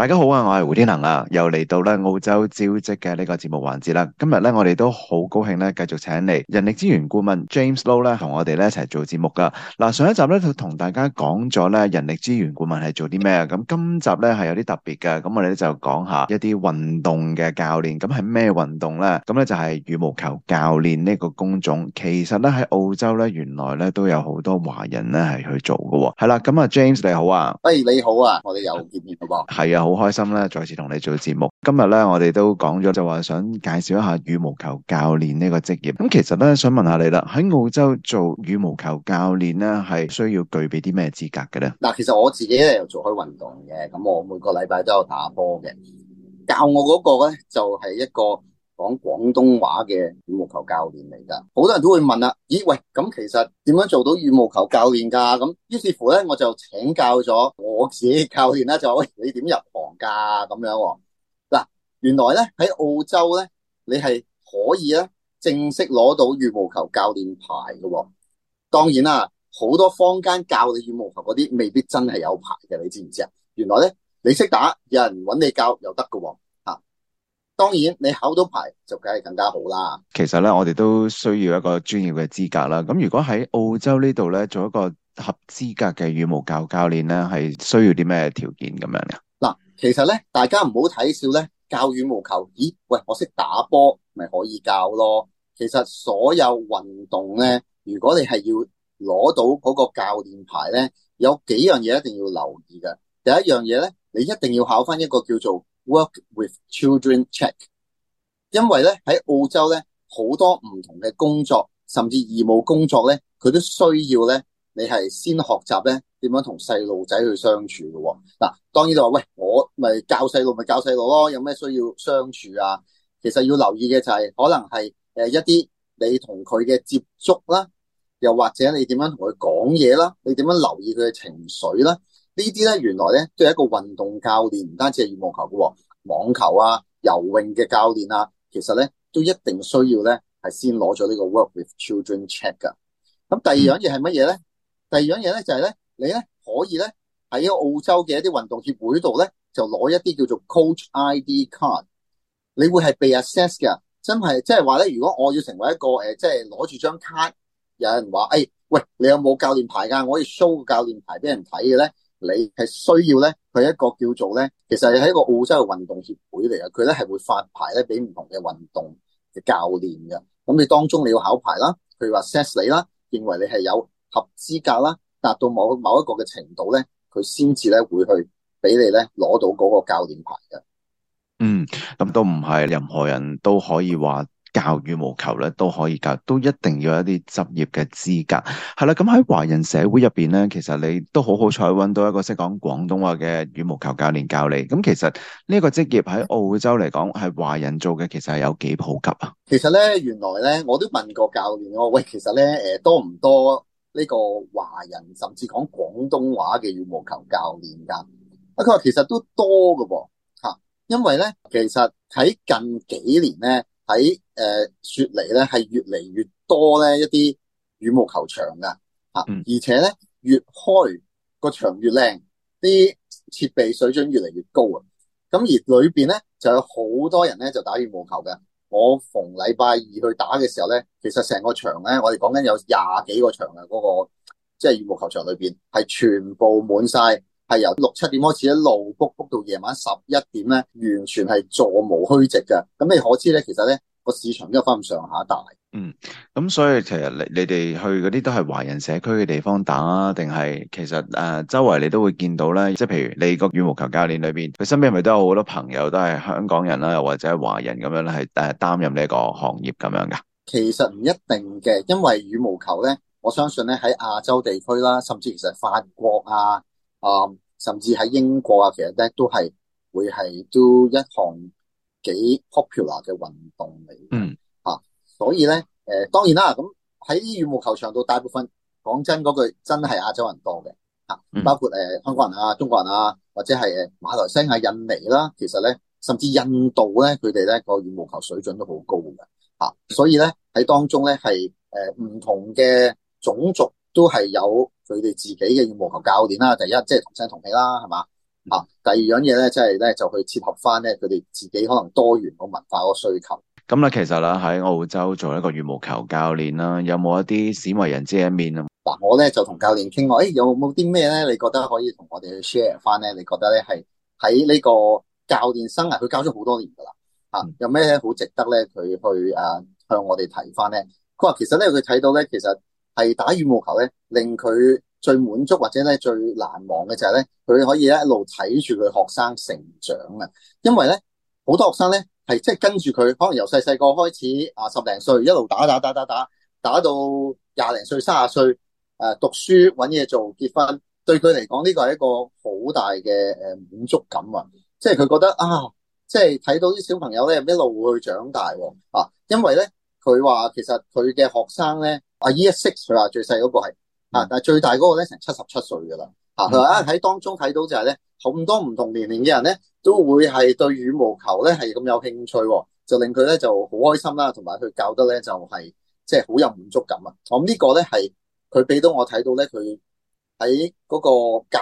大家好啊，我系胡天能啊，又嚟到咧澳洲招职嘅呢个节目环节啦。今日咧我哋都好高兴咧，继续请嚟人力资源顾问 James Low 咧，同我哋咧一齐做节目噶。嗱，上一集咧就同大家讲咗咧人力资源顾问系做啲咩啊。咁今集咧系有啲特别嘅，咁我哋就讲下一啲运动嘅教练，咁系咩运动咧？咁咧就系羽毛球教练呢个工种。其实咧喺澳洲咧，原来咧都有好多华人咧系去做噶。系啦，咁啊 James 你好啊，喂，你好啊，我哋又见面咯噃，系啊。好开心咧，再次同你做节目。今日咧，我哋都讲咗，就话想介绍一下羽毛球教练呢个职业。咁其实咧，想问下你啦，喺澳洲做羽毛球教练咧，系需要具备啲咩资格嘅咧？嗱，其实我自己咧又做开运动嘅，咁我每个礼拜都有打波嘅。教我嗰个咧，就系一个。讲广东话嘅羽毛球教练嚟噶，好多人都会问啦，咦喂，咁其实点样做到羽毛球教练噶？咁于是乎咧，我就请教咗我自己教练啦，就喂你点入行噶咁样？嗱，原来咧喺澳洲咧，你系可以咧正式攞到羽毛球教练牌噶。当然啦，好多坊间教你羽毛球嗰啲，未必真系有牌嘅，你知唔知啊？原来咧，你识打，有人揾你教又得噶。当然，你考到牌就梗系更加好啦。其实咧，我哋都需要一个专业嘅资格啦。咁如果喺澳洲呢度咧，做一个合资格嘅羽毛球教练咧，系需要啲咩条件咁样噶？嗱，其实咧，大家唔好睇笑咧，教羽毛球，咦？喂，我识打波，咪可以教咯？其实所有运动咧，如果你系要攞到嗰个教练牌咧，有几样嘢一定要留意嘅。第一样嘢咧，你一定要考翻一个叫做。Work with children check，因为咧喺澳洲咧好多唔同嘅工作，甚至义务工作咧，佢都需要咧你系先学习咧点样同细路仔去相处嘅。嗱，当然就话喂，我咪教细路咪教细路咯，有咩需要相处啊？其实要留意嘅就系可能系诶一啲你同佢嘅接触啦，又或者你点样同佢讲嘢啦，你点样留意佢嘅情绪啦。呢啲咧，原来咧都系一个运动教练，唔单止系羽毛球嘅，网球啊、游泳嘅教练啊，其实咧都一定需要咧，系先攞咗呢个 work with children check 噶。咁第二样嘢系乜嘢咧？第二样嘢咧就系咧，你咧可以咧喺澳洲嘅一啲运动协会度咧，就攞一啲叫做 coach ID card，你会系被 a s s e s s 嘅。真系，即系话咧，如果我要成为一个诶，即系攞住张卡，有人话诶，喂，你有冇教练牌噶？我要 show 个教练牌俾人睇嘅咧？你係需要咧，佢一個叫做咧，其實係一個澳洲嘅運動協會嚟嘅，佢咧係會發牌咧俾唔同嘅運動嘅教練嘅。咁你當中你要考牌啦，譬如話 s e s t 你啦，認為你係有合資格啦，達到某某一個嘅程度咧，佢先至咧會去俾你咧攞到嗰個教練牌嘅。嗯，咁都唔係任何人都可以話。教羽毛球咧都可以教，都一定要一啲执业嘅资格，系啦。咁喺华人社会入边咧，其实你都好好彩，揾到一个识讲广东话嘅羽毛球教练教你。咁其实呢个职业喺澳洲嚟讲，系华人做嘅，其实系有几普及啊？其实咧，原来咧，我都问过教练我喂，其实咧，诶多唔多呢个华人甚至讲广东话嘅羽毛球教练噶？啊，佢话其实都多噶，吓，因为咧，其实喺近几年咧。喺誒雪梨咧，係越嚟越多咧一啲羽毛球場噶嚇，而且咧越開個場越靚，啲設備水準越嚟越高啊！咁而裏邊咧就有好多人咧就打羽毛球嘅。我逢禮拜二去打嘅時候咧，其實成個場咧，我哋講緊有廿幾個場啊，嗰個即係羽毛球場裏邊係全部滿晒。系由六七點開始一路谷谷到夜晚十一點咧，完全係座無虛席嘅。咁你可知咧，其實咧個市場都翻咁上下大。嗯，咁所以其實你你哋去嗰啲都係華人社區嘅地方打，啊，定係其實誒周圍你都會見到咧。即係譬如你個羽毛球教練裏邊，佢身邊咪都有好多朋友都係香港人啦，又或者華人咁樣咧，係誒擔任呢一個行業咁樣噶。其實唔一定嘅，因為羽毛球咧，我相信咧喺亞洲地區啦，甚至其實法國啊。啊，甚至喺英国啊，其实咧都系会系都一项几 popular 嘅运动嚟嗯，吓，所以咧，诶，当然啦，咁喺羽毛球场度，大部分讲真嗰句，真系亚洲人多嘅，吓，包括诶香港人啊、中国人啊，或者系诶马来西亚、印尼啦，其实咧，甚至印度咧，佢哋咧个羽毛球水准都好高嘅，吓，所以咧喺当中咧系诶唔同嘅种族。都系有佢哋自己嘅羽毛球教练啦，第一即系同声同气啦，系嘛啊？第二样嘢咧，即系咧就去切合翻咧佢哋自己可能多元个文化个需求。咁咧，其实啦，喺澳洲做一个羽毛球教练啦，有冇一啲鲜为人知嘅一面啊？嗱，我咧就同教练倾话，诶，有冇啲咩咧？你觉得可以同我哋去 share 翻咧？你觉得咧系喺呢个教练生涯，佢教咗好多年噶啦，吓有咩好值得咧？佢去啊向我哋提翻咧？佢话其实咧，佢睇到咧，其实。系打羽毛球咧，令佢最满足或者咧最难忘嘅就系咧，佢可以一路睇住佢学生成长啊！因为咧好多学生咧系即系跟住佢，可能由细细个开始啊，十零岁一路打打打打打，打到廿零岁、卅岁诶，读书搵嘢做、结婚，对佢嚟讲呢个系一个好大嘅诶满足感啊！即系佢觉得啊，即系睇到啲小朋友咧一路去长大啊！因为咧佢话其实佢嘅学生咧。啊，year six 话最细嗰个系啊，但系最大嗰个咧成七十七岁噶啦。吓佢话啊，喺当中睇到就系咧，好多唔同年龄嘅人咧，都会系对羽毛球咧系咁有兴趣，就令佢咧就好开心啦，同埋佢教得咧就系即系好有满足感啊。咁呢个咧系佢俾到我睇到咧，佢喺嗰个教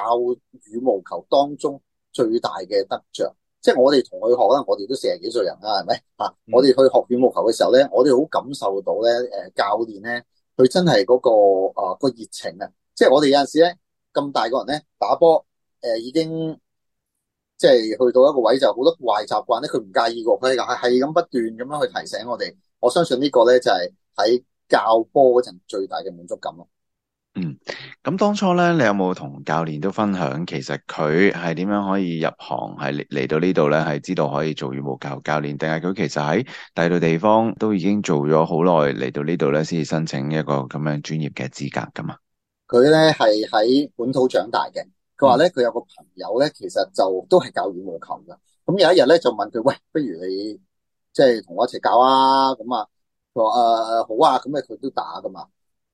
羽毛球当中最大嘅得着，即系我哋同佢学啦，我哋都四十几岁人啦，系咪吓？我哋去学羽毛球嘅时候咧，我哋好感受到咧，诶教练咧。佢真系嗰個啊个熱情啊，即係我哋有阵時咧咁大個人咧打波，誒已經即係去到一個位就好多壞習慣咧，佢唔介意喎，佢係系咁不斷咁樣去提醒我哋。我相信呢個咧就係喺教波嗰層最大嘅滿足感咯。嗯，咁当初咧，你有冇同教练都分享，其实佢系点样可以入行，系嚟嚟到呢度咧，系知道可以做羽毛球教练，定系佢其实喺第二度地方都已经做咗好耐，嚟到呢度咧先申请一个咁样专业嘅资格噶嘛？佢咧系喺本土长大嘅，佢话咧佢有个朋友咧，其实就都系教羽毛球噶，咁有一日咧就问佢，喂，不如你即系同我一齐教啊？咁啊，话诶好啊，咁啊佢都打噶嘛。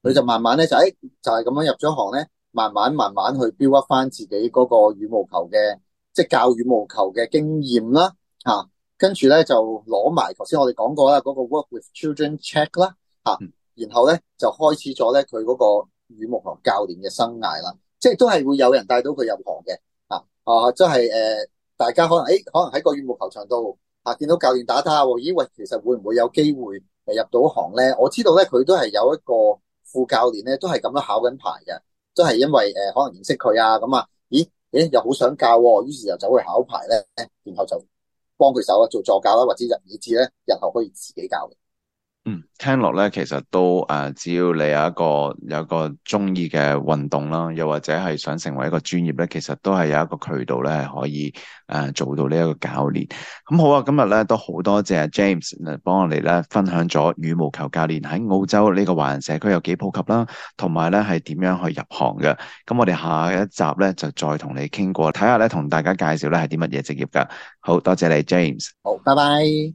佢就慢慢咧就，诶，就係咁樣入咗行咧，慢慢慢慢去標屈翻自己嗰個羽毛球嘅，即系教羽毛球嘅經驗啦，嚇，跟住咧就攞埋頭先，我哋講過啦，嗰個 work with children check 啦，嚇，然後咧就開始咗咧佢嗰個羽毛球教練嘅生涯啦，即系都係會有人帶到佢入行嘅，吓，啊，真係誒，大家可能，誒，可能喺個羽毛球場度啊、見到教練打他喎，咦，喂，其實會唔會有機會入到行咧？我知道咧佢都係有一個。副教練咧都係咁樣考緊牌嘅，都係因為誒可能認識佢啊咁啊，咦咦又好想教，於是就走去考牌咧，然後就幫佢手啊做助教啦，或者日以至咧，日後可以自己教。嗯，听落咧，其实都诶，只要你有一个有个中意嘅运动啦，又或者系想成为一个专业咧，其实都系有一个渠道咧，系可以诶做到呢一个教练。咁好啊，今日咧都好多谢 James，帮我哋咧分享咗羽毛球教练喺澳洲呢个华人社区有几普及啦，同埋咧系点样去入行嘅。咁我哋下一集咧就再同你倾过，睇下咧同大家介绍咧系啲乜嘢职业噶。好多谢你，James。好，拜拜。